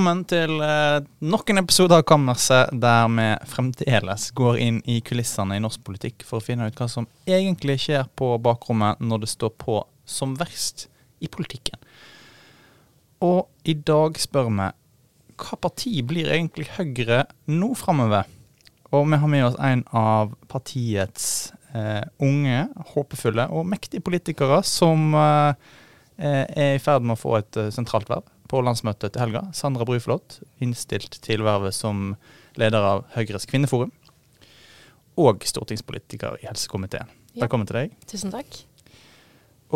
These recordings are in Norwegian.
velkommen til eh, nok en episode av Kammerset, der vi fremdeles går inn i kulissene i norsk politikk for å finne ut hva som egentlig skjer på bakrommet når det står på som verst i politikken. Og i dag spør vi hva parti blir egentlig Høyre nå framover? Og vi har med oss en av partiets eh, unge, håpefulle og mektige politikere som eh, er i ferd med å få et eh, sentralt verv på landsmøtet til helga. Sandra Bruflot, innstilt til vervet som leder av Høyres kvinneforum. Og stortingspolitiker i helsekomiteen. Ja. Velkommen til deg. Tusen takk.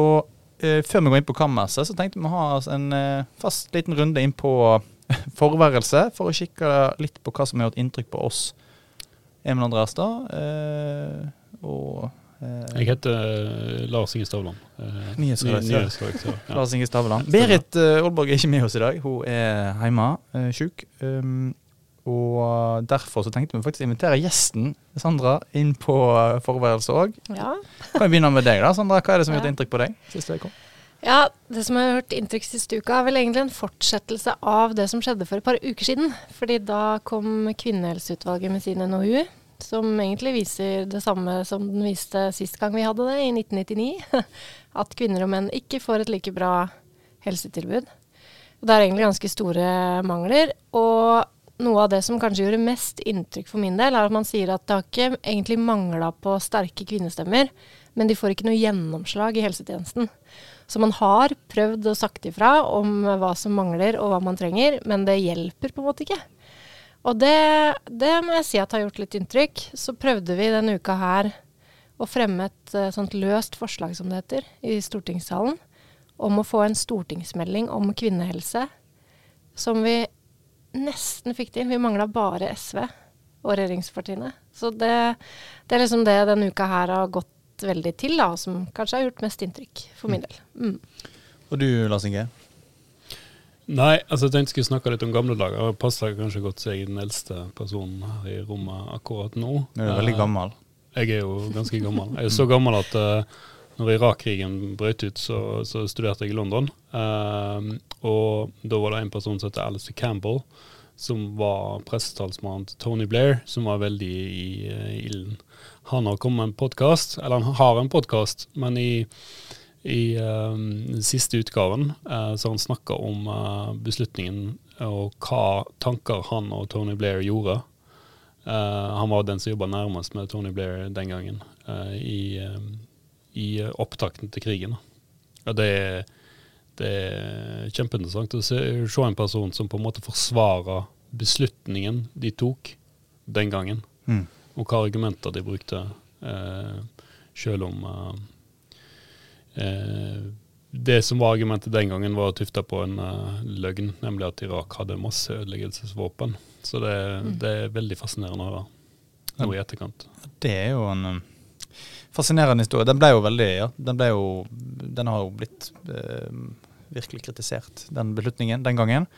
Og eh, før vi går inn på kammerset, så tenkte vi å ha en eh, fast liten runde inn på forværelse, for å kikke litt på hva som har gjort inntrykk på oss. Emil Andreastad eh, og Eh, jeg heter uh, Lars Inge Stavland. Uh, Nyhetsredaktør. Ja. Lars Inge Stavland. Berit uh, Aalborg er ikke med oss i dag. Hun er hjemme, uh, sjuk. Um, og derfor så tenkte vi faktisk å invitere gjesten Sandra inn på uh, forberedelse òg. Ja. Kan vi begynne med deg, da. Sandra, Hva er det som har gjort inntrykk på deg siste uke? Ja, Det som har gjort inntrykk siste uka, er vel egentlig en fortsettelse av det som skjedde for et par uker siden. Fordi da kom Kvinnehelseutvalget med sin NOU som egentlig viser det samme som den viste sist gang vi hadde det, i 1999. At kvinner og menn ikke får et like bra helsetilbud. Det er egentlig ganske store mangler. Og noe av det som kanskje gjorde mest inntrykk for min del, er at man sier at det har ikke egentlig mangla på sterke kvinnestemmer, men de får ikke noe gjennomslag i helsetjenesten. Så man har prøvd og sagt ifra om hva som mangler og hva man trenger, men det hjelper på en måte ikke. Og det, det, må jeg si at har gjort litt inntrykk. Så prøvde vi denne uka her å fremme et uh, sånt løst forslag, som det heter, i stortingssalen. Om å få en stortingsmelding om kvinnehelse. Som vi nesten fikk til. Vi mangla bare SV og regjeringspartiene. Så det, det, er liksom det denne uka her har gått veldig til, da, som kanskje har gjort mest inntrykk for min mm. del. Mm. Og du, Lars Inge? Nei, altså jeg tenkte jeg skulle snakke litt om gamle dager. Det passer kanskje godt så jeg er den eldste personen her i rommet akkurat nå. Du er veldig gammel. Jeg er jo ganske gammel. Jeg er så gammel at uh, når Irak-krigen brøt ut, så, så, studerte jeg i London. Uh, og da var det en person som heter Alistair Campbell, som var pressetalsmannen til Tony Blair, som var veldig i uh, ilden. Han har kommet med en podkast, eller han har en podkast, men i i uh, den siste utgaven uh, så han snakka om uh, beslutningen og hva tanker han og Tony Blair gjorde. han var den som jobba nærmest med Tony Blair den gangen, i, i opptakten til krigen. Og det, det er kjempeinteressant å se, se, en person som på en måte forsvarer beslutningen de tok den gangen, mm. og hva argumenter de brukte, selv om Eh, det som var argumentet den gangen, var tufta på en uh, løgn, nemlig at Irak hadde masse ødeleggelsesvåpen. Så det, mm. det, er veldig fascinerende å høre nå i etterkant. Det er jo en um, fascinerende historie. Den ble jo veldig, ja, den, ble jo, den har jo blitt uh, virkelig kritisert, den beslutningen den gangen.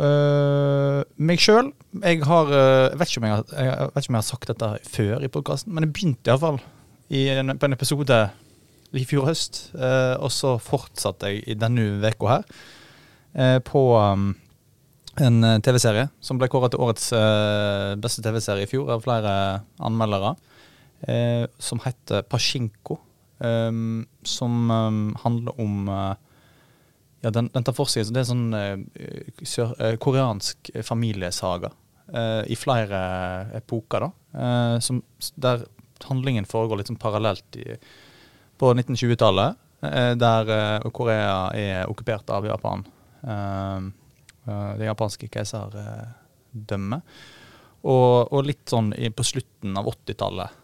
Uh, meg sjøl Jeg har Jeg vet, ikke om jeg har, jeg vet ikke om jeg har sagt dette før i podkasten, men jeg begynte iallfall på en episode i fjor høst. Eh, og så fortsatte jeg i denne uka her eh, på um, en eh, TV-serie som ble kåret til årets eh, beste TV-serie i fjor av flere anmeldere. Eh, som heter Pasjinko. Som handler om ja, den, den, tar for seg Det er sånn sør, uh, koreansk familiesaga i flere epoker, da. som, der handlingen foregår litt sånn parallelt i på 1920-tallet, eh, der eh, Korea er okkupert av Japan. Eh, det japanske keiserdømmet. Og, og, litt sånn på slutten av 80-tallet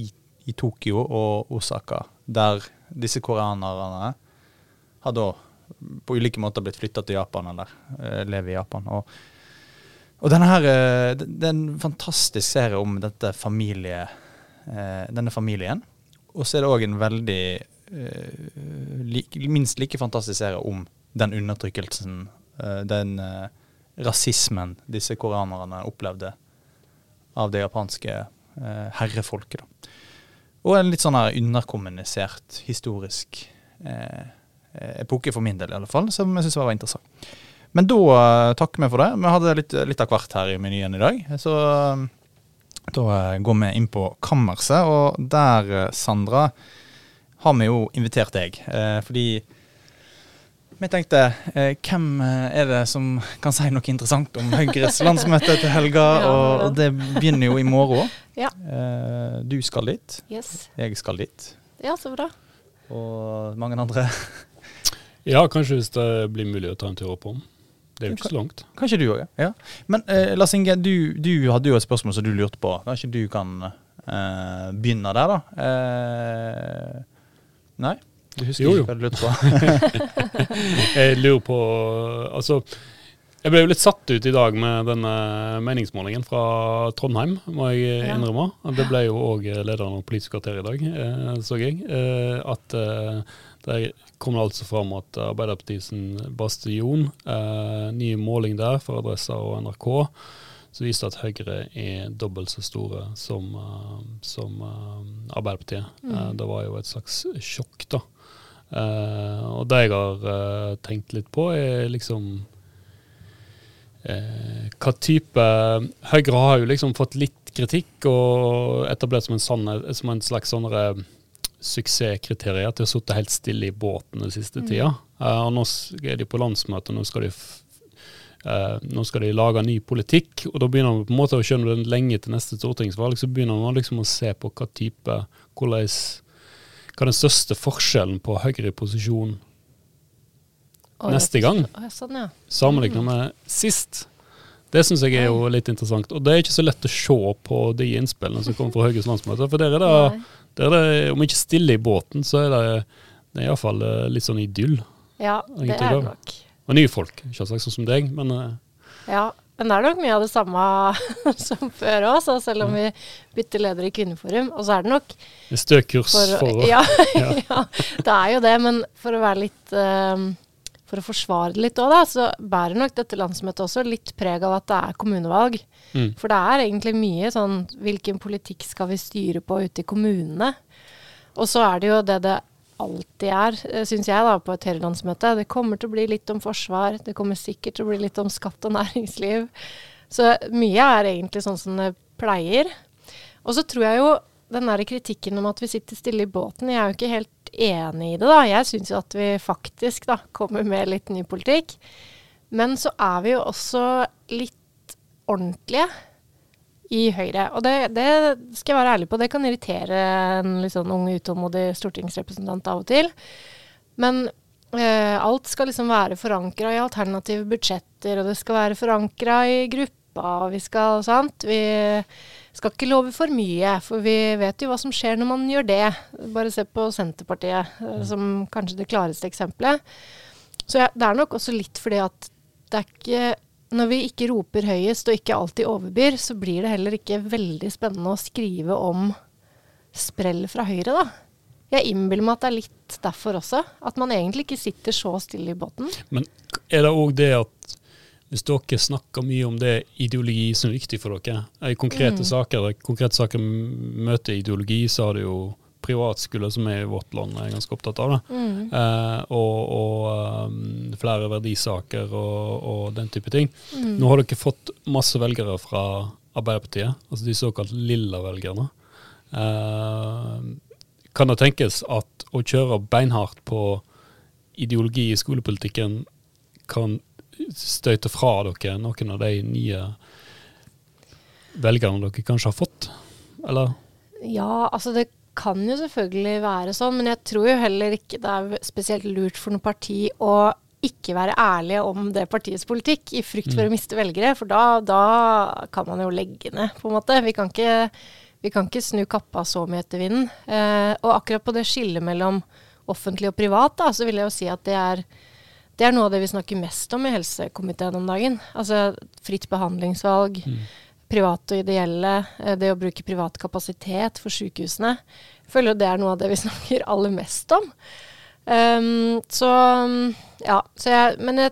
i, i, Tokyo og Osaka, der disse koreanerne har da på ulike måter blitt flytta til Japan, eller lever i Japan. Og, og denne her, det er en fantastisk serie om familie, denne familien. Og så er det òg en veldig uh, like, minst like fantastisk serie om den undertrykkelsen, uh, den uh, rasismen disse koreanerne opplevde av det japanske herrefolket. Da. Og en litt sånn her underkommunisert historisk epoke, for min del i alle fall, som jeg syns var interessant. Men da uh, takker vi for det. Vi hadde litt, litt av hvert her i menyen i dag. Så da uh, går vi inn på kammerset, og der, Sandra, har vi jo invitert deg. fordi vi tenkte hvem er det som kan si noe interessant om Høyres landsmøte til helga? og, det begynner jo i morgen. Ja. du skal dit. Yes. Jeg skal dit. Ja, så bra. Og mange andre. ja, kanskje hvis det blir mulig å ta en tur opp om. Det er jo ikke så langt. Kanskje du òg, ja. Men eh, Lars Inge, du, du, hadde jo et spørsmål som du lurte på. Kanskje du kan eh, begynne der, da? Eh, nei? Du husker jo, jo. ikke hva du lurte på? jeg lurer på Altså, jeg ble jo litt satt ut i dag med denne meningsmålingen fra Trondheim, må jeg innrømme. Det ble jo òg lederen av Politisk kvarter i dag, eh, så jeg. Eh, at det der kom det altså fram at Arbeiderpartiets bastion, eh, ny måling der for Adressa og NRK, som viste at Høyre er dobbelt så store som, som Arbeiderpartiet. Mm. Det var jo et slags sjokk, da. og det jeg har tenkt litt på, er liksom hva type Høyre har jo liksom fått litt kritikk og etablert som en, sann, som en slags sånne suksesskriterier at de har sittet helt stille i båten den siste mm. tida. Uh, og nå er de på landsmøte, nå skal de, uh, nå skal de lage ny politikk. Og da begynner man på en måte å skjønne den lenge til neste stortingsvalg. Så begynner man liksom å se på hva type hvordan, Hva er den største forskjellen på Høyre i posisjon neste gang, sånn, ja. sammenlignet mm. med sist. Det syns jeg er jo litt interessant. Og det er ikke så lett å se på de innspillene som kommer fra Høyres landsmøte. For der er det der er det, om ikke stille i båten, så er det, det er iallfall eh, litt sånn idyll. Ja, det er det nok. Og nye folk, selvsagt, sånn som deg, men uh, Ja, men det er nok mye av det samme som før òg, selv om vi bytter leder i Kvinneforum. Og så er det nok Stø kurs for, for ja, ja, det er jo det. Men for å være litt uh, for å forsvare det litt òg, så bærer nok dette landsmøtet også litt preg av at det er kommunevalg. Mm. For det er egentlig mye sånn hvilken politikk skal vi styre på ute i kommunene? Og så er det jo det det alltid er, eh, syns jeg, da, på et Høyre-landsmøte. Det kommer til å bli litt om forsvar, det kommer sikkert til å bli litt om skatt og næringsliv. Så mye er egentlig sånn som det pleier. Og så tror jeg jo den der kritikken om at vi sitter stille i båten, jeg er jo ikke helt enig i det, da. Jeg syns jo at vi faktisk da kommer med litt ny politikk. Men så er vi jo også litt ordentlige i Høyre. Og det, det, skal jeg være ærlig på, det kan irritere en litt sånn ung, utålmodig stortingsrepresentant av og til. Men eh, alt skal liksom være forankra i alternative budsjetter, og det skal være forankra i gruppa, og vi skal Sant? Vi skal ikke love for mye, for vi vet jo hva som skjer når man gjør det. Bare se på Senterpartiet eh, som kanskje det klareste eksempelet. Så ja, det er nok også litt fordi at det er ikke Når vi ikke roper høyest og ikke alltid overbyr, så blir det heller ikke veldig spennende å skrive om sprell fra Høyre, da. Jeg innbiller meg at det er litt derfor også. At man egentlig ikke sitter så stille i båten. Men er det òg det at hvis dere snakker mye om det ideologi som er viktig for dere, i konkrete mm. saker, konkrete saker møter ideologi, så har det jo privatskole, som er i vårt land er ganske opptatt av det. Mm. Eh, og, og um, flere verdisaker og, og, den type ting. Mm. Nå har dere fått masse velgere fra Arbeiderpartiet, altså de såkalt lilla velgerne. Eh, kan det tenkes at å kjøre beinhardt på ideologi i skolepolitikken kan støyte fra dere noen av de nye velgerne dere kanskje har fått, eller? Ja, altså det kan jo selvfølgelig være sånn, men jeg tror jo heller ikke det er spesielt lurt for noe parti å ikke være ærlige om det partiets politikk, i frykt for mm. å miste velgere. For da, da, kan man jo legge ned, på en måte. Vi kan ikke, vi kan ikke snu kappa så mye etter vinden. Eh, og akkurat på det skillet mellom offentlig og privat, da, så vil jeg jo si at det er det er noe av det vi snakker mest om i helsekomiteen om dagen. Altså fritt behandlingsvalg, mm. private og ideelle, eh, det å bruke privat kapasitet for sykehusene. Jeg føler det er noe av det vi snakker aller mest om. Um, så ja, så jeg, men det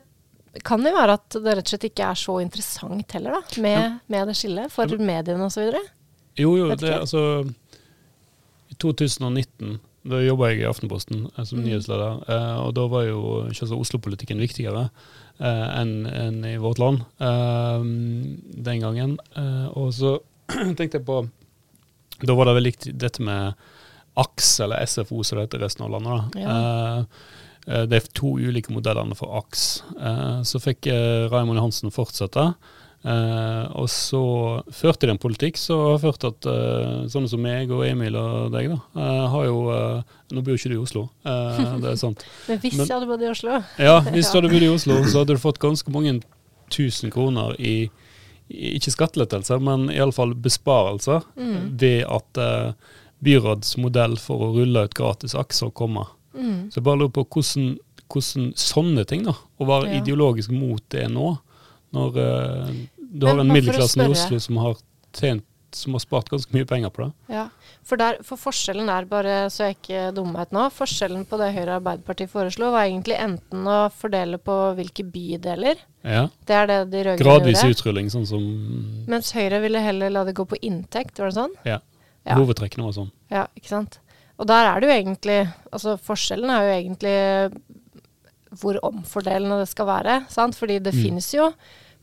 kan jo være at det rett og slett ikke er så interessant heller, da, med, ja. med det skillet for ja. mediene osv. Jo, jo, det, altså I 2019 da jobba jeg i Aftenposten eh, som Mm. nyhetsleder, eh, og da var jo Oslo-politikken viktigere eh, enn en i vårt land den gangen. Eh, og så tenkte jeg på Da var det veldig likt dette med AKS, eller SFO som det heter i resten av landet. da. Ja. eh, det er to ulike modellene for AKS. Så fikk Raymond Johansen fortsette. Eh, og så førte de en politikk som har ført at uh, sånne som meg og Emil og deg, da, uh, har jo Nå bor jo ikke du i Oslo, det er sant. Men hvis jeg hadde bodd i Oslo Ja, hvis du hadde bodd i Oslo, så hadde du fått ganske mange tusen kroner i, i ikke skattelettelser, men iallfall besparelser Mm. ved at byrådsmodell byråds for å rulle ut gratis akser kommer. Mm. Så jeg bare lurer på hvordan, hvordan sånne ting, da, å være Ja. ideologisk mot det nå, når uh, du Men har en middelklassen i. Oslo som har tjent som har spart ganske mye penger på det. Ja, for, der, for forskjellen er, bare så jeg ikke dummer meg ut nå, forskjellen på det Høyre og Arbeiderpartiet foreslo, var egentlig enten å fordele på hvilke bydeler. Ja. Det er det de rød-grønne Gradvis gjorde. utrulling, sånn som Mens Høyre ville heller la det gå på inntekt, var det sånn? ja, Ja. hovedtrekkene var sånn. Ja, ikke sant. Og der er det jo egentlig Altså forskjellen er jo egentlig hvor omfordelende det skal være, sant. Fordi det Mm. finnes jo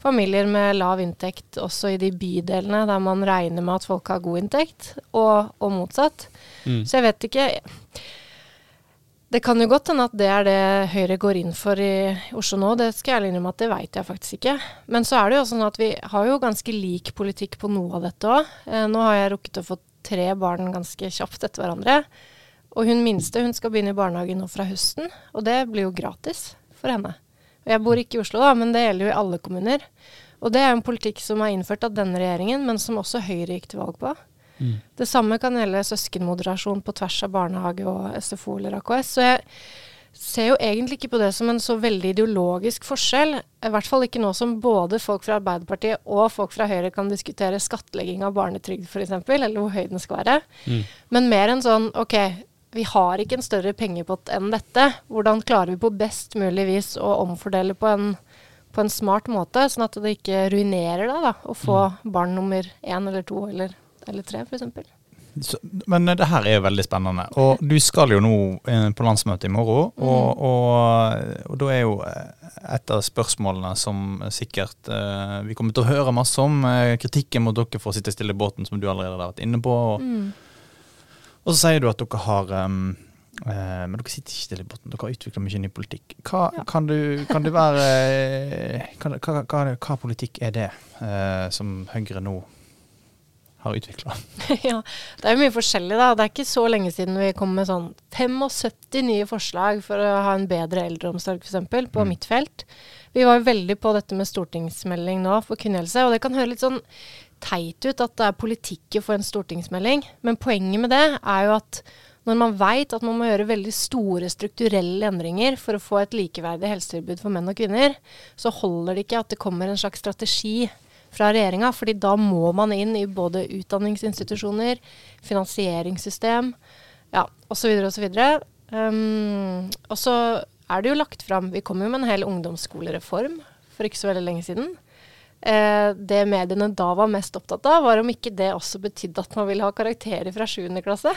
familier med lav inntekt også i de bydelene der man regner med at folk har god inntekt, og, og motsatt. Mm. Så jeg vet ikke Det kan jo godt hende at det er det Høyre går inn for i Oslo nå. Det skal jeg ærlig innrømme at det veit jeg faktisk ikke. Men så er det jo sånn at vi har jo ganske lik politikk på noe av dette òg. Eh, nå har jeg rukket å få tre barn ganske kjapt etter hverandre. Og hun minste hun skal begynne i barnehagen nå fra høsten, og det blir jo gratis for henne. Og jeg bor ikke i Oslo, da, men det gjelder jo i alle kommuner. Og det er en politikk som er innført av denne regjeringen, men som også Høyre gikk til valg på. Mm. Det samme kan gjelde søskenmoderasjon på tvers av barnehage og SFO eller AKS. Så jeg ser jo egentlig ikke på det som en så veldig ideologisk forskjell. I hvert fall ikke nå som både folk fra Arbeiderpartiet og folk fra Høyre kan diskutere skattlegging av barnetrygd f.eks., eller hvor høy den skal være. Mm. Men mer enn sånn OK, vi har ikke en større pengepott enn dette. Hvordan klarer vi på best mulig vis å omfordele på en, på en smart måte, sånn at det ikke ruinerer deg da, å få barn nummer én eller to eller, eller tre, f.eks. Så, men det her er jo veldig spennende. Og du skal jo nå eh, på landsmøte i morgen. Og, og, og da er jo eh, et av spørsmålene som sikkert eh, vi kommer til å høre masse om, kritikken mot dere for å sitte stille i båten, som du allerede har vært inne på. Og, Mm. Og så sier du at dere har um, uh, Men dere sitter ikke stille i båten, dere har utvikla mye ny politikk. Hva, Ja. kan, du, kan du være eh, kan, hva, hva, hva politikk er det uh, som Høyre nå har utvikla? ja, det er jo mye forskjellig, da. Det er ikke så lenge siden vi kom med sånn 75 nye forslag for å ha en bedre eldreomsorg, f.eks., på Mm. mitt felt. Vi var jo veldig på dette med stortingsmelding nå for kvinnehelse, og det kan høre litt sånn teit ut at det er politikken for en stortingsmelding, men poenget med det er jo at når man veit at man må gjøre veldig store strukturelle endringer for å få et likeverdig helsetilbud for menn og kvinner, så holder det ikke at det kommer en slags strategi fra regjeringa, fordi da må man inn i både utdanningsinstitusjoner, finansieringssystem, ja, osv. osv. Um, og så er det jo lagt fram Vi kom jo med en hel ungdomsskolereform for ikke så veldig lenge siden. Eh, det mediene da var mest opptatt av, var om ikke det også betydde at man ville ha karakterer fra 7. klasse.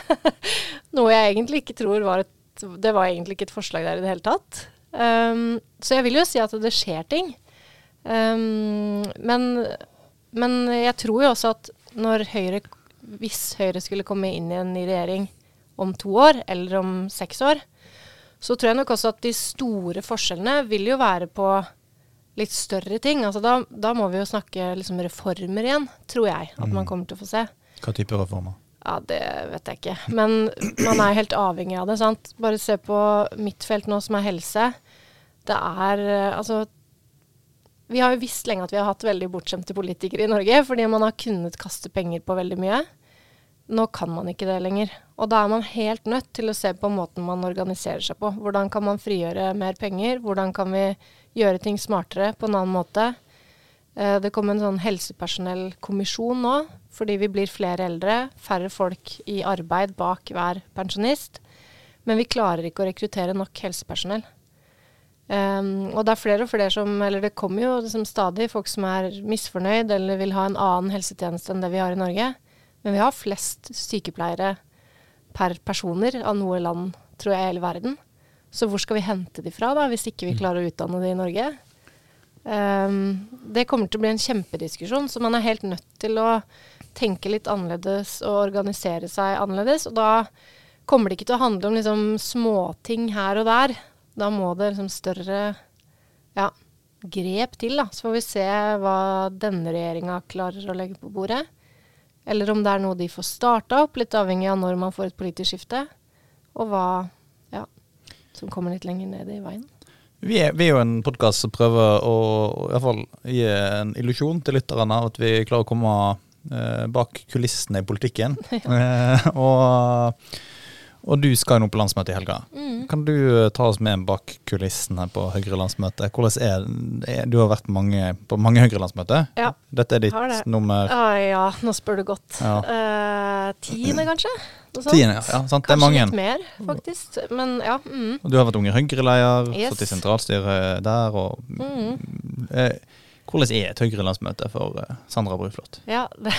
Noe jeg egentlig ikke tror var et Det var egentlig ikke et forslag der i det hele tatt. Um, så jeg vil jo si at det skjer ting. Um, men, men jeg tror jo også at når Høyre, hvis Høyre skulle komme inn i en ny regjering om to år, eller om seks år, så tror jeg nok også at de store forskjellene vil jo være på litt større ting. Altså da, da må vi jo snakke liksom reformer igjen, tror jeg at man kommer til å få se. Hva type reformer? Ja, det vet jeg ikke. Men man er helt avhengig av det. sant? Bare se på mitt felt nå, som er helse. Det er eh, altså Vi har jo visst lenge at vi har hatt veldig bortskjemte politikere i Norge, fordi man har kunnet kaste penger på veldig mye. Nå kan man ikke det lenger. Og da er man helt nødt til å se på måten man organiserer seg på. Hvordan kan man frigjøre mer penger? Hvordan kan vi gjøre ting smartere på en annen måte? Eh, Det kom en sånn helsepersonellkommisjon nå, fordi vi blir flere eldre, færre folk i arbeid bak hver pensjonist. Men vi klarer ikke å rekruttere nok helsepersonell. Um, og det er flere og flere som Eller det kommer jo liksom stadig folk som er misfornøyd eller vil ha en annen helsetjeneste enn det vi har i Norge. Men vi har flest sykepleiere per personer av noe land, tror jeg, i hele verden. Så hvor skal vi hente de fra, da, hvis ikke vi klarer å utdanne de i Norge? Um, det kommer til å bli en kjempediskusjon, så man er helt nødt til å tenke litt annerledes og organisere seg annerledes. Og da kommer det ikke til å handle om liksom småting her og der. Da må det liksom større ja, grep til, da. Så får vi se hva denne regjeringa klarer å legge på bordet. Eller om det er noe de får starta opp, litt avhengig av når man får et politisk skifte. Og hva som kommer litt lenger ned i veien. Vi er, vi er jo en podkast som prøver å i hvert fall gi en illusjon til lytterne av at vi klarer å komme eh, bak kulissene i politikken. eh, og, og du skal jo nå på landsmøte i helga. Mm. Kan du eh, ta oss med bak kulissene på? Hvordan er, er Du har vært mange, på mange Høyre-landsmøter. Ja, Dette er ditt det. nummer Ah, ja, nå spør du godt. Ja. Eh, tiende, kanskje? Tiende. Ja, sant? Det er Kanskje mange. litt mer, faktisk. Men ja. Mm. Du har vært Unge Høyre-leder, Yes. satt i sentralstyret der. og Mm. eh, Hvordan er et Høyre-landsmøte for eh, Sandra Bruflot? Ja, det,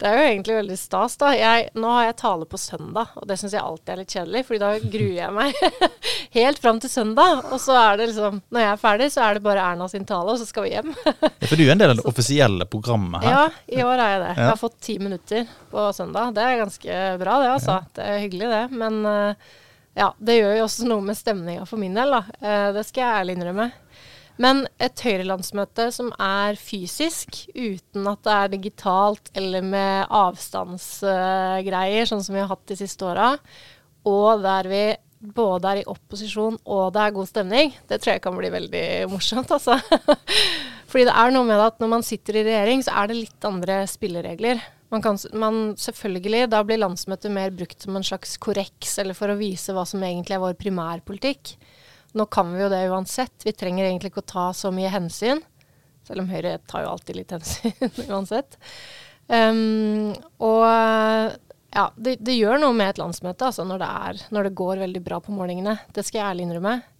det er jo egentlig veldig stas, da. Jeg, nå har jeg tale på søndag, og det syns jeg alltid er litt kjedelig, fordi da gruer jeg meg helt fram til søndag. Og så er det liksom Når jeg er ferdig, så er det bare Erna sin tale, og så skal vi hjem. Ja, for du er en del av det offisielle programmet her. Ja, i år er jeg det. Jeg har fått ti minutter på søndag. Det er ganske bra, det, altså. Det er hyggelig, det. Men eh, ja, det gjør jo også noe med stemninga for min del, da. Eh, det skal jeg ærlig innrømme. Men et Høyre-landsmøte som er fysisk, uten at det er digitalt eller med avstandsgreier, sånn som vi har hatt de siste åra, og der vi både er i opposisjon og det er god stemning, det tror jeg kan bli veldig morsomt, altså. Fordi det er noe med at når man sitter i regjering, så er det litt andre spilleregler. Man kan, man, selvfølgelig, da blir landsmøtet mer brukt som en slags korreks, eller for å vise hva som egentlig er vår primærpolitikk. Nå kan vi jo det uansett. Vi trenger egentlig ikke å ta så mye hensyn. Selv om Høyre tar jo alltid litt hensyn uansett. Um, og ja, det, det gjør noe med et landsmøte altså, når, det er, når det går veldig bra på målingene. Det skal jeg ærlig innrømme. Et-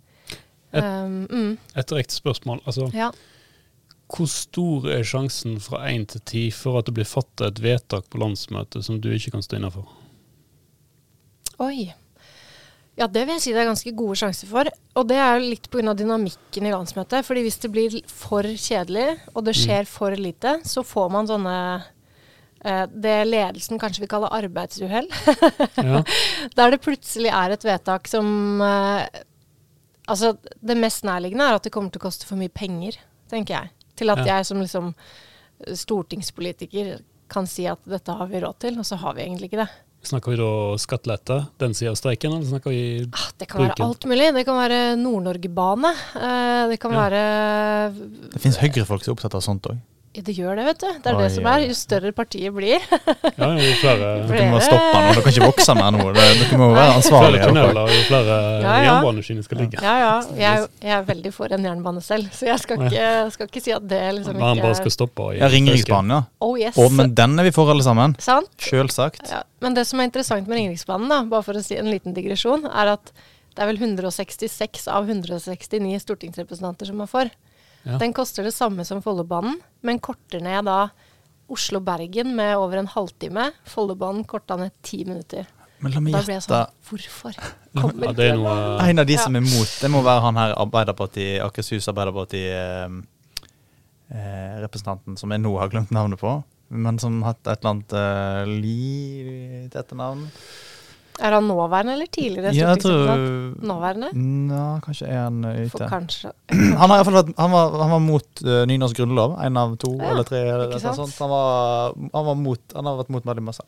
Um, mm, Et direkte spørsmål. Altså, ja. hvor stor er sjansen fra én til ti for at det blir fattet et vedtak på landsmøtet som du ikke kan stå innafor? Oi. Ja, det vil jeg si det er ganske gode sjanser for. Og det er jo litt pga. dynamikken i landsmøtet. fordi hvis det blir for kjedelig, og det skjer for lite, så får man sånne eh, det ledelsen kanskje vil kalle arbeidsuhell. Ja. Der det plutselig er et vedtak som eh, Altså, det mest nærliggende er at det kommer til å koste for mye penger, tenker jeg. Til at Ja. jeg som liksom stortingspolitiker kan si at dette har vi råd til, og så har vi egentlig ikke det. Snakker vi da skattelette, den sida av streiken, eller snakker vi Ah, Det kan være alt mulig. Det kan være Nord-Norge-bane. Eh, det kan Ja. være Det finnes høyrefolk som er opptatt av sånt òg. Det gjør det, vet du. Det er Oi, det som er. Jo større partiet blir. Ja, jo flere, Dere må stoppe nå. Dere kan ikke vokse mer nå. Dere må være ansvarlige. ansvarlige. Flere tunneler, jo flere Ja, ja. jernbaneskinner skal ligge. Ja, ja. Jeg, er jeg er veldig for en jernbane selv, så jeg skal ikke, skal ikke si at det liksom ikke Man bare skal stoppe og... Ja, Ringeriksbanen, ja. Oh yes. Å, men den er vi for, alle sammen. Sant? Selvsagt. Ja. Men det som er interessant med Ringeriksbanen, da, bare for å si en liten digresjon, er at det er vel 166 av 169 stortingsrepresentanter som er for. Ja. Den koster det samme som Follobanen, men korter ned da Oslo-Bergen med over en halvtime. Follobanen korta ned ti minutter. Men la meg Da blir jeg gjette. sånn Hvorfor? Kommer Ja, det er noe En av de Ja. som er mot, det må være han her Arbeiderpartiet, Akershus Arbeiderparti eh, eh, representanten som jeg nå har glemt navnet på, men som hatt et eller annet eh, li til etternavn. Er han nåværende eller tidligere Ja, stortingsrepresentant? Nåværende? Nå, kanskje er han eh, ute. Han, har i hvert fall vært, han, var, han var mot uh, nynorsk grunnlov, en av to Ja, eller tre. Eller sånt. Han, var, han, var mot, han har vært mot veldig masse.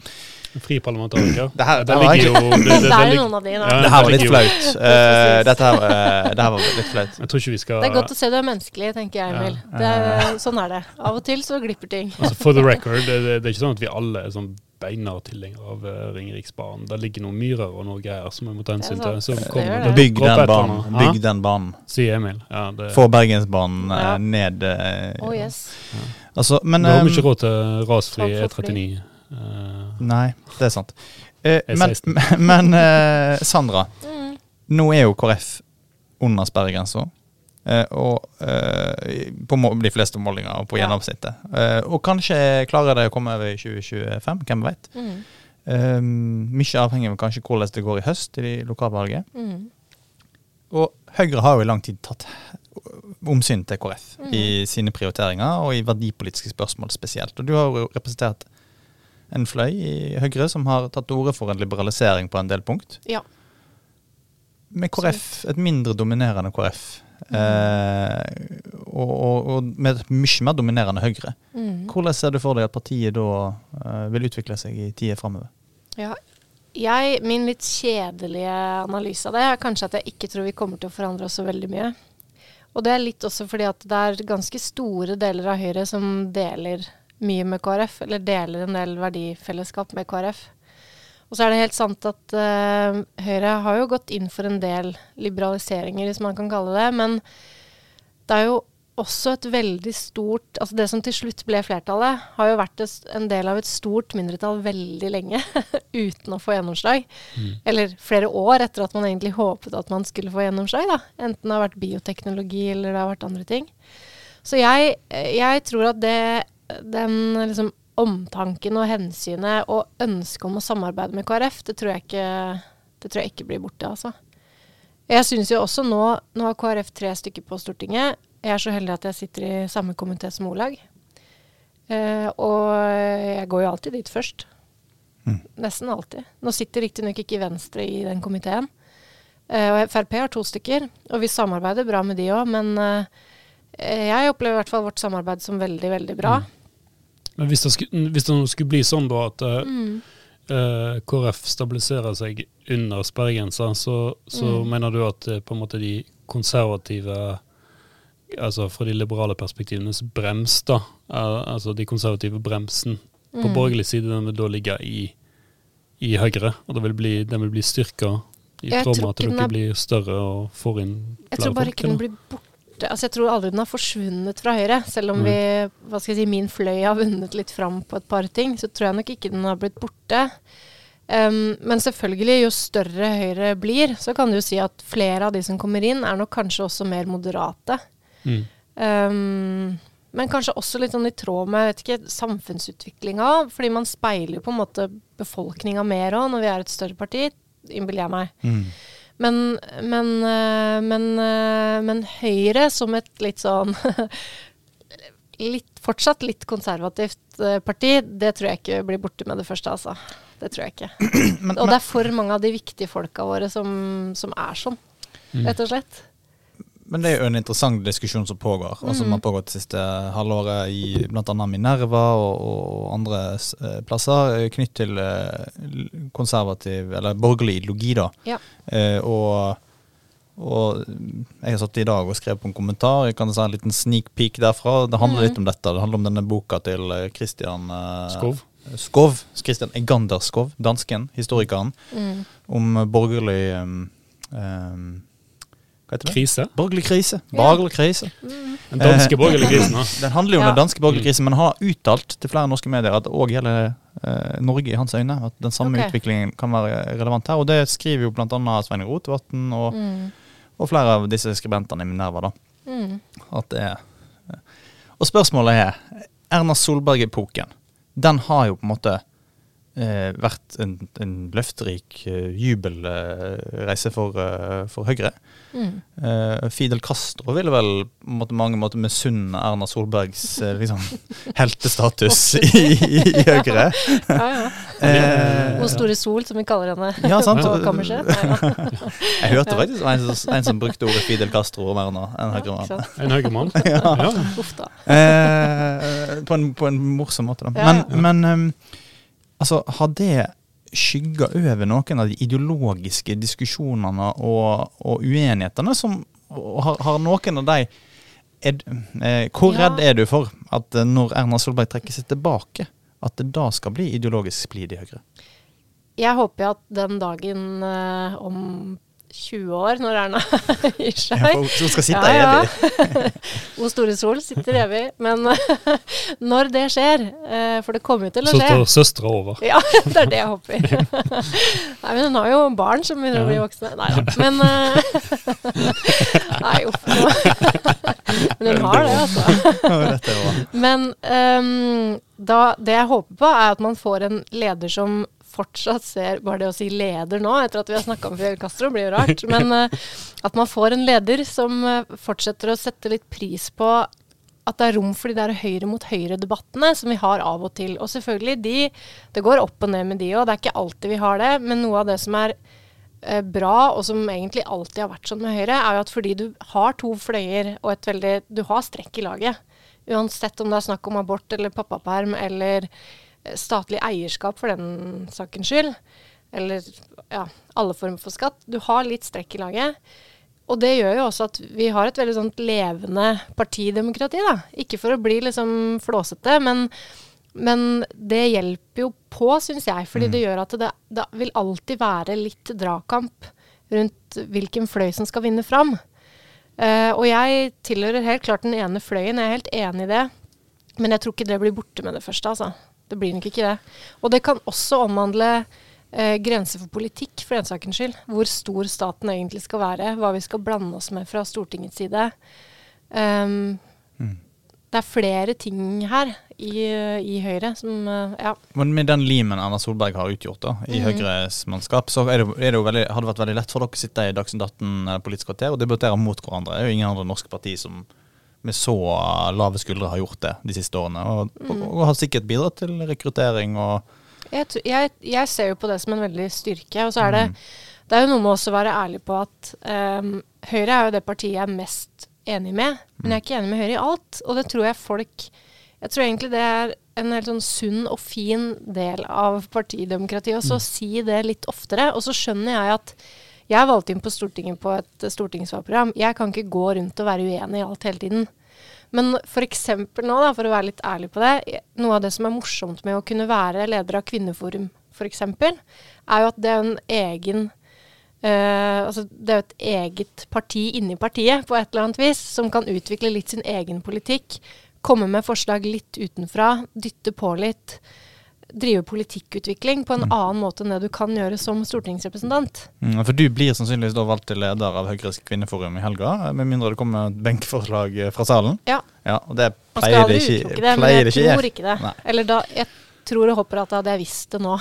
fri parlamentariker. Det her- det Der var jo det, det, Det er noen av de, da. Ja, det her var litt flaut. Uh, dette her, uh, det her var litt flaut. Jeg tror ikke vi skal Det er godt å se du er menneskelig, tenker jeg, Emil. Ja. Det er, sånn er det. Av og til så glipper ting. altså, For the record, det er ikke sånn at vi alle er sånn beinharde tilhenger av uh, Ringeriksbanen. Der ligger noen myrer og noe greier som vi må ta hensyn til. Så Som Det kommer det. Bygg den banen. Bygg den banen. Sier Emil. Ja, det, Få Bergensbanen eh, Ja. ned. eh, Oh yes. Altså, men Nå har vi eh, ikke råd til rasfri E39. Uh, Nei, det er sant. Uh, men men uh, Sandra, Mm. nå er jo KrF under sperregrensa. Eh, og eh, på de fleste målinger og på gjennomsnittet. Eh, og kanskje klarer de å komme over i 2025, hvem vet. Mm. Um, mye avhengig av kanskje hvordan det går i høst i lokalvalget. Mm. Og Høyre har jo i lang tid tatt omsyn til KrF Mm. i sine prioriteringer, og i verdipolitiske spørsmål spesielt. Og du har jo representert en fløy i Høyre som har tatt til orde for en liberalisering på en del punkt. Ja. Med KrF, et mindre dominerende KrF, eh, og, og, og med et mye mer dominerende Høyre. Mm. Hvordan ser du for deg at partiet da eh, vil utvikle seg i tida framover? Ja. Jeg, min litt kjedelige analyse av det er kanskje at jeg ikke tror vi kommer til å forandre oss så veldig mye. Og det er litt også fordi at det er ganske store deler av Høyre som deler mye med KrF, eller deler en del verdifellesskap med KrF. Og så er det helt sant at uh, Høyre har jo gått inn for en del liberaliseringer, hvis man kan kalle det. Men det er jo også et veldig stort Altså det som til slutt ble flertallet, har jo vært en del av et stort mindretall veldig lenge uten å få gjennomslag. Eller flere år etter at man egentlig håpet at man skulle få gjennomslag. da. Enten det har vært bioteknologi eller det har vært andre ting. Så jeg, jeg tror at det, den liksom omtanken og hensynet og ønsket om å samarbeide med KrF, det tror jeg ikke, det tror jeg ikke blir borte, altså. Jeg syns jo også nå Nå har KrF tre stykker på Stortinget. Jeg er så heldig at jeg sitter i samme komité som Olag. Eh, og jeg går jo alltid dit først. Mm. Nesten alltid. Nå sitter riktignok ikke Venstre i den komiteen. Eh, og Frp har to stykker, og vi samarbeider bra med de òg. Men eh, jeg opplever i hvert fall vårt samarbeid som veldig, veldig bra. Men hvis det, skulle, hvis det skulle bli sånn da at eh, Mm. eh, KrF stabiliserer seg under sperregrensa, så, så Mm. mener du at eh, på en måte de konservative Altså fra de liberale perspektivenes brems, da, altså de konservative bremsen på Mm. borgerlig side, den vil da ligge i, i Høyre, og det vil bli, den vil bli styrka i tråd med at dere er- blir større og får inn Jeg tror bare folk, ikke den blir borte. Altså, jeg tror aldri den har forsvunnet fra Høyre. Selv om Mm. vi, hva skal jeg si, min fløy har vunnet litt fram på et par ting, så tror jeg nok ikke den har blitt borte. Um, men selvfølgelig, jo større Høyre blir, så kan du jo si at flere av de som kommer inn, er nok kanskje også mer moderate. Mm. Um, men kanskje også litt sånn i tråd med samfunnsutviklinga. Fordi man speiler jo på en måte befolkninga mer òg, når vi er et større parti, innbiller jeg meg. Mm. Men, men, eh, men, eh, men Høyre som et litt sånn litt, Fortsatt litt konservativt eh, parti, det tror jeg ikke blir borte med det første, altså. Det tror jeg ikke. Men, Og det er for mange av de viktige folka våre som, som er sånn, Mm. rett og slett. Men det er jo en interessant diskusjon som pågår, og som Mm. har pågått det siste halvåret i bl.a. Minerva og, og andre eh, plasser, eh, knytt til eh, konservativ, eller borgerlig ideologi, da. Ja. Eh, og, og jeg har satt i dag og skrevet på en kommentar. Jeg kan si en liten sneak peek derfra. Det handler mm. litt om dette. Det handler om denne boka til eh, Christian eh, Skov. Skov. Christian Egander Skov, dansken, historikeren, Mm. om borgerlig um, um? Krise. Borgerlig krise. Borgerlig krise. Mm. Den danske Eh, borgerlige krisen. da. Den handler jo om Ja. den danske borgerlige Mm. krisen, men han har uttalt til flere norske medier at det òg gjelder eh, Norge i hans øyne. At den samme okay. utviklingen kan være relevant her. Og det skriver jo bl.a. Svein Rotevatn og, Mm. og flere av disse skribentene i Minerva. da. Mm. At det er Og spørsmålet er Erna Solberg-epoken. Den har jo på en måte eh, vært en, en løfterik eh, jubelreise for, eh, for Høyre. Mm. Eh, Fidel Castro ville vel på mange måter misunne Erna Solbergs eh, liksom, heltestatus i, i, i Høyre. Ja, ja. Eh, Hvor store sol, som vi kaller henne Ja, sant. på kammerset. Jeg hørte faktisk om en, en som brukte ordet Fidel Castro om Erna. En Ja, Høyre-mann. En En høyremann. ja. Uff da. Eh, på, en, på en morsom måte, da. Ja, Men, ja. men um, altså, har det skygga over noen av de ideologiske diskusjonene og, og uenighetene som har, har noen av de er, eh, Hvor Ja. redd er du for at eh, når Erna Solberg trekker seg tilbake, at det da skal bli ideologisk splid i Høyre? Jeg håper at den dagen eh, om 20 år, når Erna gir seg Ja, for Hun skal sitte Ja, ja. evig. O store sol sitter evig. Men når det skjer, eh, for det kommer jo til å skje Så står søstera over. Ja, det er det jeg håper. Nei, men hun har jo barn som begynner å bli voksne. Nei da. Men eh, Nei, uff. Men hun har det, altså. Men um, da, det jeg håper på, er at man får en leder som fortsatt ser Bare det å si leder nå, etter at vi har snakka om Fidel Castro, blir jo rart. Men uh, at man får en leder som uh, fortsetter å sette litt pris på at det er rom for de der høyre mot høyre-debattene som vi har av og til. Og selvfølgelig, de, det går opp og ned med de òg. Det er ikke alltid vi har det. Men noe av det som er eh, bra, og som egentlig alltid har vært sånn med Høyre, er jo at fordi du har to fløyer og et veldig Du har strekk i laget. Uansett om det er snakk om abort eller pappaperm eller eh, statlig eierskap for den sakens skyld. Eller ja, alle former for skatt. Du har litt strekk i laget. Og det gjør jo også at vi har et veldig sånt levende partidemokrati, da. Ikke for å bli liksom flåsete, men, men det hjelper jo på, syns jeg. Fordi mm. det gjør at det, det, vil alltid være litt dragkamp rundt hvilken fløy som skal vinne fram. Uh, og jeg tilhører helt klart den ene fløyen, jeg er helt enig i det. Men jeg tror ikke det blir borte med det første, altså. Det blir nok ikke det. Og det kan også omhandle eh, grenser for politikk, for den sakens skyld. Hvor stor staten egentlig skal være. Hva vi skal blande oss med fra Stortingets side. Um, mm. Det er flere ting her i, i Høyre som uh, Ja. Men med den limen Erna Solberg har utgjort da, i mm. Høyres mannskap, så er det, er det veldig, har det vært veldig lett for dere å sitte i Dagsnytt 18 eh, Politisk kvarter og debattere mot hverandre. Det er jo ingen andre norske parti som med så lave skuldre har gjort det de siste årene. Og, mm. og, og har sikkert bidratt til rekruttering og jeg, jeg, jeg, ser jo på det som en veldig styrke. Og så er det, mm. det er jo noe med også å være ærlig på at um, Høyre er jo det partiet jeg er mest enig med. Men jeg er ikke enig med Høyre i alt. Og det tror jeg folk Jeg tror egentlig det er en helt sånn sunn og fin del av partidemokratiet. Og så mm. si det litt oftere. Og så skjønner jeg at jeg er valgt inn på Stortinget på et stortingsvalgprogram. Jeg kan ikke gå rundt og være uenig i alt hele tiden. Men f.eks. nå, da, for å være litt ærlig på det, noe av det som er morsomt med å kunne være leder av Kvinneforum f.eks., er jo at det er en egen Uh, altså det er jo et eget parti inni partiet på et eller annet vis, som kan utvikle litt sin egen politikk. Komme med forslag litt utenfra, dytte på litt drive politikkutvikling på en mm. annen måte enn det du kan gjøre som stortingsrepresentant. Mm, for du blir sannsynligvis da valgt til leder av Høyres kvinneforum i helga, med mindre det kommer et benkeforslag fra salen? Ja. ja og det pleier det ikke. Det, men jeg tror ikke det. Nei. Eller da, jeg tror og håper at jeg hadde visst det nå.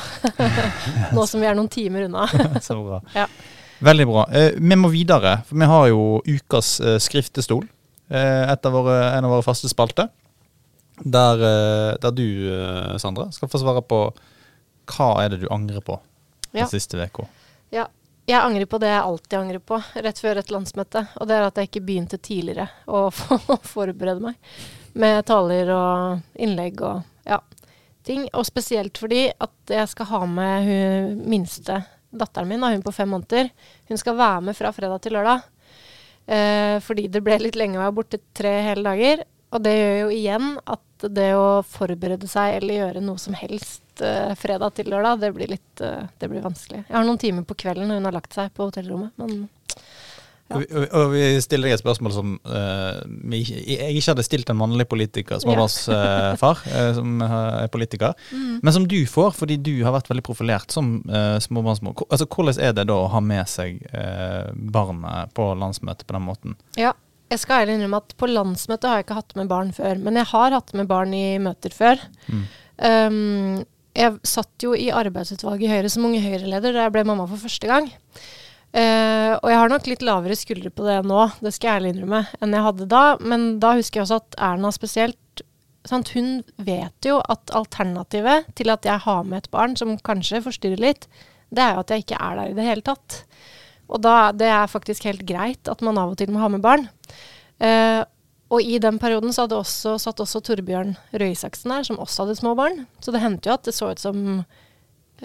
nå som vi er noen timer unna. Så bra. Ja. Veldig bra. Eh, vi må videre, for vi har jo ukas eh, skriftestol. Eh, av våre, en av våre faste spalter. Der, eh, der, du, eh, Sandra, skal få svare på hva er det du angrer på den ja. siste uka. Ja. Jeg angrer på det jeg alltid angrer på rett før et landsmøte. Og det er at jeg ikke begynte tidligere å forberede meg med taler og innlegg og ja, ting. Og spesielt fordi at jeg skal ha med hun minste datteren min, hun på fem måneder. Hun skal være med fra fredag til lørdag. Eh, fordi det ble litt lenge å være borte tre hele dager. Og det gjør jo igjen at det å forberede seg eller gjøre noe som helst uh, fredag til lørdag, det blir litt uh, det blir vanskelig. Jeg har noen timer på kvelden når hun har lagt seg på hotellrommet, men ja. Og, og, vi stiller deg et spørsmål som uh, jeg ikke hadde stilt en mannlig politiker, småbarnsfar, ja. uh, som er politiker, mm. men som du får fordi du har vært veldig profilert som uh, småbarnsmor. Altså, hvordan er det da å ha med seg barnet på landsmøtet på den måten? Ja, jeg skal ærlig innrømme at på landsmøtet har jeg ikke hatt med barn før. Men jeg har hatt med barn i møter før. Mm. Um, jeg satt jo i arbeidsutvalget i Høyre som unge Høyre-leder da jeg ble mamma for første gang. Uh, og jeg har nok litt lavere skuldre på det nå, det skal jeg ærlig innrømme, enn jeg hadde da. Men da husker jeg også at Erna spesielt sant, Hun vet jo at alternativet til at jeg har med et barn som kanskje forstyrrer litt, det er jo at jeg ikke er der i det hele tatt. Og da, det er faktisk helt greit at man av og til må ha med barn. Eh, og i den perioden så hadde også, satt også Torbjørn Røe Isaksen der, som også hadde små barn. Så det hendte jo at det så ut som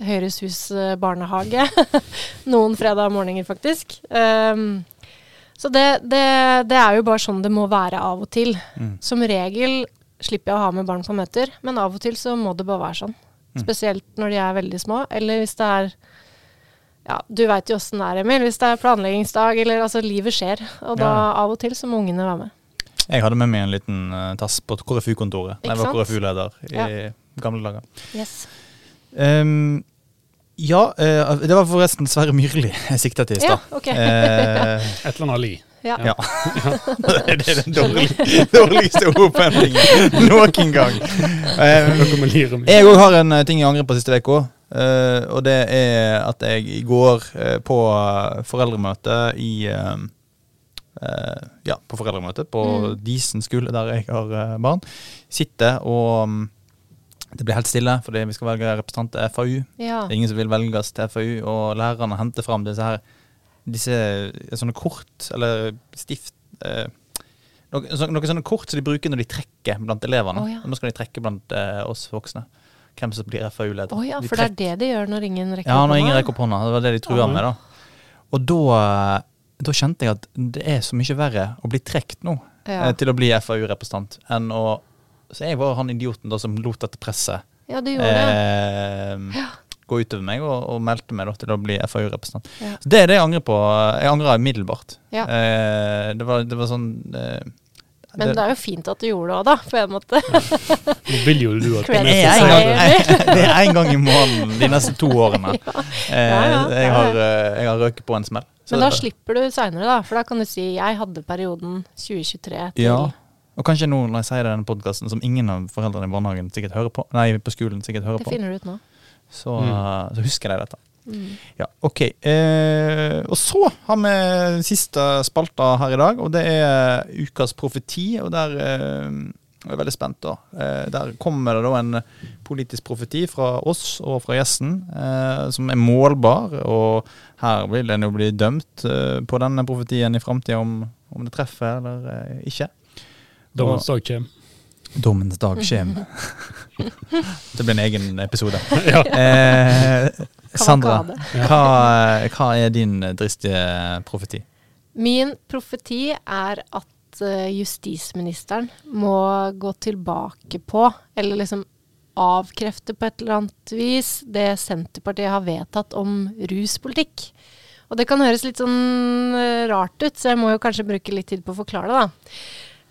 Høyres hus eh, barnehage noen fredag morgener, faktisk. Um, så det, det, det, er jo bare sånn det må være av og til. Mm. Som regel slipper jeg å ha med barn på møter, men av og til så må det bare være sånn. Mm. Spesielt når de er veldig små, eller hvis det er ja, du veit jo åssen det er, Emil. Hvis det er planleggingsdag eller altså livet skjer. Og da ja. av og til så må ungene være med. Jeg hadde med meg en liten uh, tass på KrFU-kontoret da jeg var KrFU-leder i ja. gamle dager. Yes. Um, ja, uh, det var forresten Sverre Myrli jeg sikta til i stad. Ja, okay. uh, Et eller annet li. Ja. ja. det er den dårlige, dårligste opphendingen noen gang. Um, jeg òg har en ting jeg angrer på siste uka. Eh, og det er at jeg i går uh, på foreldremøte i uh, Ja, på foreldremøte på Mm. Disen skole, der jeg har barn, sitter og um, det blir helt stille fordi vi skal velge representant til FAU. Ja. Det er ingen som vil velges til FAU, og lærerne henter fram disse her disse sånne kort, eller stift eh, noe, så, noen sånne kort som de bruker når de trekker blant elevene. Oh, ja. Nå skal de trekke blant oss voksne. Hvem som blir FAU-leder. Å ja, De for det er det de gjør når ingen rekker Ja, når ingen rekker opp hånda. Det var det de trua med, da. Og da, eh, da kjente jeg at det er så mye verre å bli trukket nå Ja. eh, til å bli FAU-representant enn å Så jeg var han idioten da som lot dette presset ja, det gjorde det. Ja gå utover meg, og, og meldte meg da til å bli FAU-representant. Ja. Så Det er det jeg angrer på. Jeg angrer umiddelbart. Ja. Eh, det, var, det var sånn eh, Men det er jo fint at du gjorde det òg, da, på en måte. Nå vil jo du at det er, en gang, det er en gang i måneden de neste to årene. Eh, jeg, har, eh, jeg har røket på en smell. Så- Men da slipper du seinere, da. For da kan du si jeg hadde perioden 2023 til Ja. Og kanskje nå når jeg sier det i denne podkasten, som ingen av foreldrene i barnehagen sikkert hører på, nei, på skolen sikkert hører Det på, finner du ut nå. så, Mm. eh, så husker de dette. Mm. Ja, ok. Eh, og så har vi siste spalta her i dag, og det er ukas profeti. Og der eh, jeg er veldig spent, da. Eh, der kommer det da en politisk profeti fra oss og fra gjesten, eh, som er målbar. Og her vil en jo bli dømt eh, på denne profetien i framtida, om, om det treffer eller eh, ikke. Dommens dag kommer. Dommens dag kommer. det blir en egen episode. ja. Eh, Sandra, hva, hva er din dristige profeti? Min profeti er at eh, justisministeren må gå tilbake på, eller liksom avkrefte på et eller annet vis, det Senterpartiet har vedtatt om ruspolitikk. Og det kan høres litt sånn eh, rart ut, så jeg må jo kanskje bruke litt tid på å forklare det, da.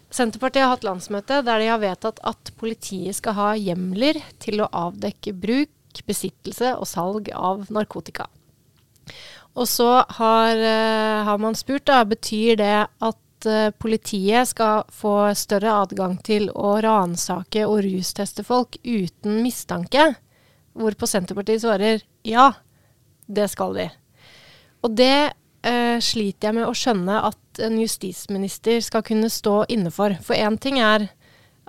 Senterpartiet har hatt landsmøte der de har vedtatt at politiet skal ha hjemler til å avdekke bruk, besittelse og salg av narkotika. Og så har, eh, har man spurt, da, betyr det at eh, politiet skal få større adgang til å ransake og rusteste folk uten mistanke? Hvorpå Senterpartiet svarer ja, det skal de. Og det eh, sliter jeg med å skjønne at en justisminister skal kunne stå inne for. For én ting er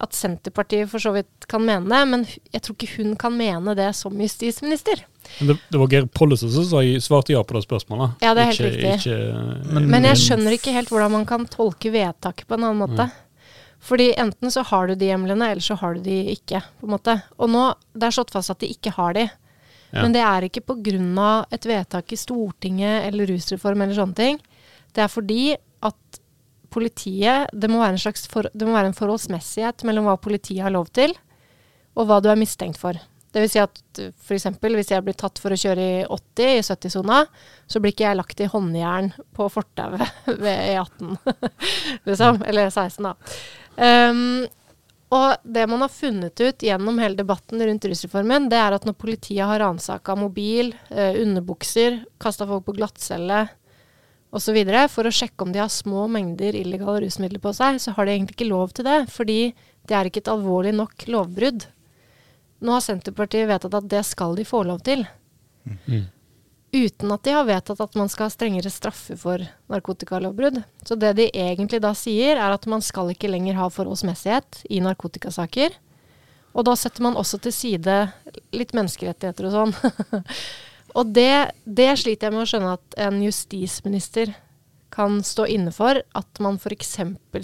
at Senterpartiet for så vidt kan mene det, men jeg tror ikke hun kan mene det som justisminister. Men det, det var Geir Pollestad som svarte ja på det spørsmålet. Ja, det er helt ikke, riktig. Ikke, Men- Men jeg skjønner ikke helt hvordan man kan tolke vedtaket på en annen måte. Fordi enten så har du de hjemlene, eller så har du de ikke. på en måte. Og nå, det er slått fast at de ikke har de. Ja. Men det er ikke pga. et vedtak i Stortinget eller rusreform eller sånne ting. Det er fordi at politiet Det må være en slags for, det må være en forholdsmessighet mellom hva politiet har lov til, og hva du er mistenkt for. Det vil si at f.eks. hvis jeg blir tatt for å kjøre i 80 i 70-sona, så blir ikke jeg lagt i håndjern på fortauet ved E18, liksom. Eller 16, da. Um, og det man har funnet ut gjennom hele debatten rundt rusreformen, det er at når politiet har ransaka mobil, eh, underbukser, kasta folk på glattcelle osv. for å sjekke om de har små mengder illegale rusmidler på seg, så har de egentlig ikke lov til det, fordi det er ikke et alvorlig nok lovbrudd. Nå har Senterpartiet vedtatt at det skal de få lov til, Mm. Uten at de har vedtatt at man skal ha strengere straffer for narkotikalovbrudd. Så det de egentlig da sier, er at man skal ikke lenger ha forholdsmessighet i narkotikasaker. Og da setter man også til side litt menneskerettigheter og sånn. og det, det sliter jeg med å skjønne at en justisminister kan stå inne for at man f.eks.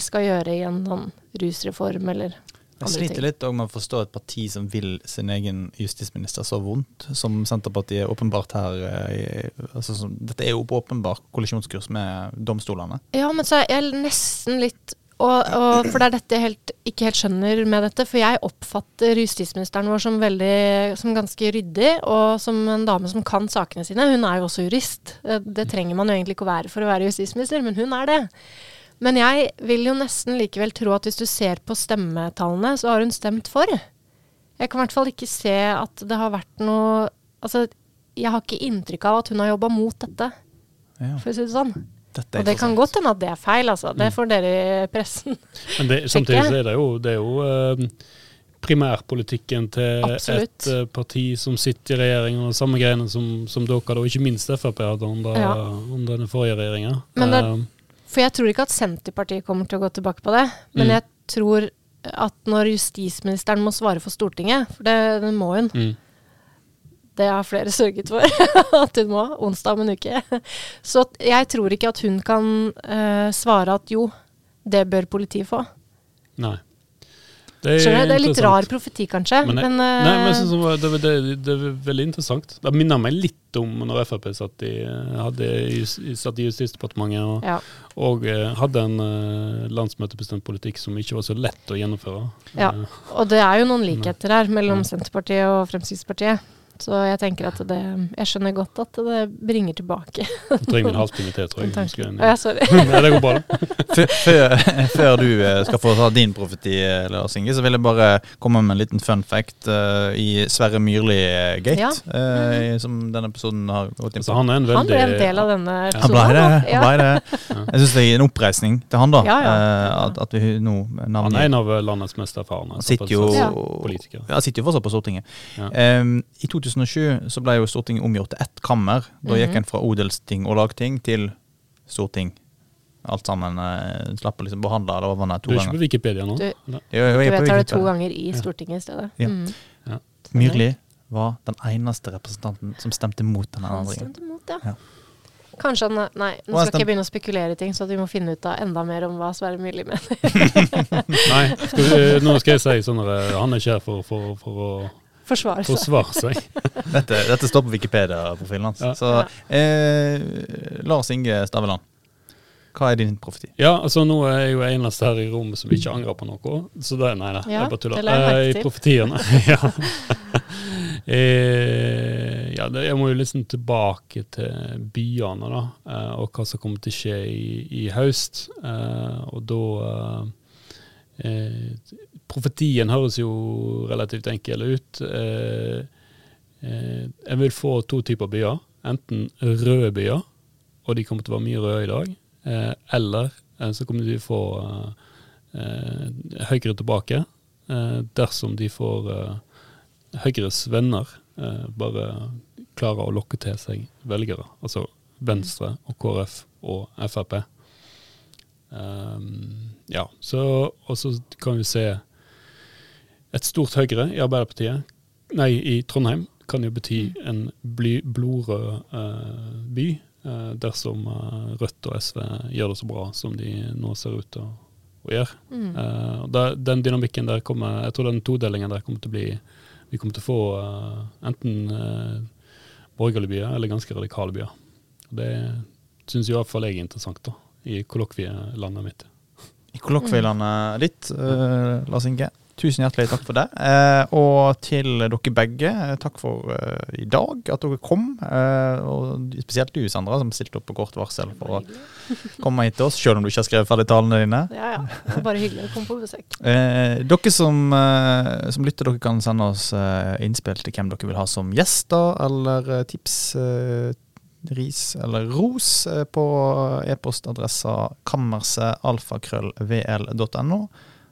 skal gjøre i en sånn rusreform eller Jeg sliter litt med å forstå et parti som vil sin egen justisminister så vondt, som Senterpartiet åpenbart her eh, altså, som, Dette er jo på åpenbar kollisjonskurs med domstolene. Ja, men så er jeg nesten litt og, og, For det er dette jeg helt, ikke helt skjønner med dette. For jeg oppfatter justisministeren vår som, veldig, som ganske ryddig, og som en dame som kan sakene sine. Hun er jo også jurist. Eh, Det trenger man jo egentlig ikke å være for å være justisminister, men hun er det. Men jeg vil jo nesten likevel tro at hvis du ser på stemmetallene, så har hun stemt for. Jeg kan i hvert fall ikke se at det har vært noe Altså, jeg har ikke inntrykk av at hun har jobba mot dette, Ja, for å si det sånn. dette er Og det kan godt hende at det er feil, altså. Det får dere i pressen. Men det, samtidig så er det jo, det er jo eh, primærpolitikken til Absolutt. et eh, parti som sitter i regjering, og samme greiene som, som dere, og ikke minst Frp hadde under, Ja. under den forrige regjeringa. Men det- Eh, For jeg tror ikke at Senterpartiet kommer til å gå tilbake på det. Men Mm. jeg tror at når justisministeren må svare for Stortinget, for det, det må hun, mm, det har flere sørget for at hun må, onsdag om en uke. Så jeg tror ikke at hun kan uh, svare at jo, det bør politiet få. nei. Det er? Det er litt rar profeti, kanskje. Men Men, jeg- eh, Nei, men jeg synes det, var, det, det, det er veldig interessant. Det minner meg litt om når Frp satt i, hadde, satt i Justisdepartementet og, ja. og eh, hadde en uh, landsmøtebestemt politikk som ikke var så lett å gjennomføre. Ja. Og det er jo noen likheter her mellom Ja. Senterpartiet og Fremskrittspartiet. Så jeg tenker at det Jeg skjønner godt at det bringer tilbake Du trenger en halvtime til, tror jeg. Å, ja, sorry. Nei, det går bra, det. Før, før, du eh, skal få ta din profeti, eh, Lars Inge, så vil jeg bare komme med en liten fun fact uh, i Sverre Myrli-gate, Ja. Uh, som denne episoden har gått inn Så på. han er en Han ble en del av denne episoden. Han ble det. Han ble det. Jeg syns det er en oppreisning til han, da. Ja, ja. eh, At, at vi nå Han er en av landets mest erfarne Han sitter jo, Ja. politikere. ja, sitter jo fortsatt på Stortinget. Ja. I I 2007 så ble jo Stortinget omgjort til ett kammer. Da gikk Mhm. en fra odelsting og lagting til storting. Alt sammen eh, slapp å liksom behandle lovene to Du er ikke ganger. på Wikipedia nå? Du-? Jo, jo, Du jeg er på vedtar det to ganger i Stortinget i stedet. Ja. Mm. Myrli var den eneste representanten som stemte mot denne Han endringen. stemte mot, ja. Ja. Kanskje han Nei, nå skal skal ikke jeg begynne å spekulere i ting, så vi må finne ut av enda mer om hva Sverre Myrli mener. Nei, skal vi, nå skal jeg si sånn at eh, han er ikke her for, for, for å Forsvare seg. Forsvar seg. Dette, dette står på Wikipedia-profilen hans. Ja. Så eh, Lars Inge Staveland, hva er din profeti? Ja, altså nå er jeg jo eneste her i rommet som ikke angrer på noe. Så det, nei da, Ja, jeg bare tuller. Eh, I profetiene. ja. eh, ja, det, jeg må jo liksom tilbake til byene, da. eh, og hva som kommer til å skje i, i høst. Eh, og da eh, Profetien høres jo relativt enkel ut. Eh, eh, jeg vil få to typer byer. Enten røde byer, og de kommer til å være mye røde i dag. Eh, eller så kommer de til å få Høyre tilbake, dersom de får Høyres venner bare klarer å lokke til seg velgere. Altså Venstre og KrF og Frp. Um, ja, så, og så kan vi se et stort Høyre i Arbeiderpartiet, nei, i Trondheim, kan jo bety en bly, blodrød uh, by, uh, dersom uh, Rødt og SV gjør det så bra som de nå ser ut til å, å gjøre. Mm. Eh, og da, den dynamikken der kommer Jeg tror den todelingen der kommer til å bli Vi kommer til å få enten uh, borgerlige byer eller ganske radikale byer. Og Det syns i hvert fall jeg er interessant, da, i kollokvielandet mitt. I kollokvielandet ditt, eh, Lars Inge. Tusen hjertelig takk for det. Eh, og til dere begge, eh, takk for eh, i dag, at dere kom. Eh, og spesielt du, Sandra, som stilte opp på kort varsel for å komme hit til oss, selv om du ikke har skrevet ferdig talene dine. Ja, ja. Det var bare hyggelig å komme på besøk. Eh, dere som, som lytter, dere kan sende oss innspill til hvem dere vil ha som gjester, eller tips, eh, ris eller ros på e-postadressa kammersetalfakrøllvl.no.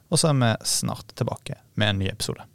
Og så er vi snart tilbake med en ny episode.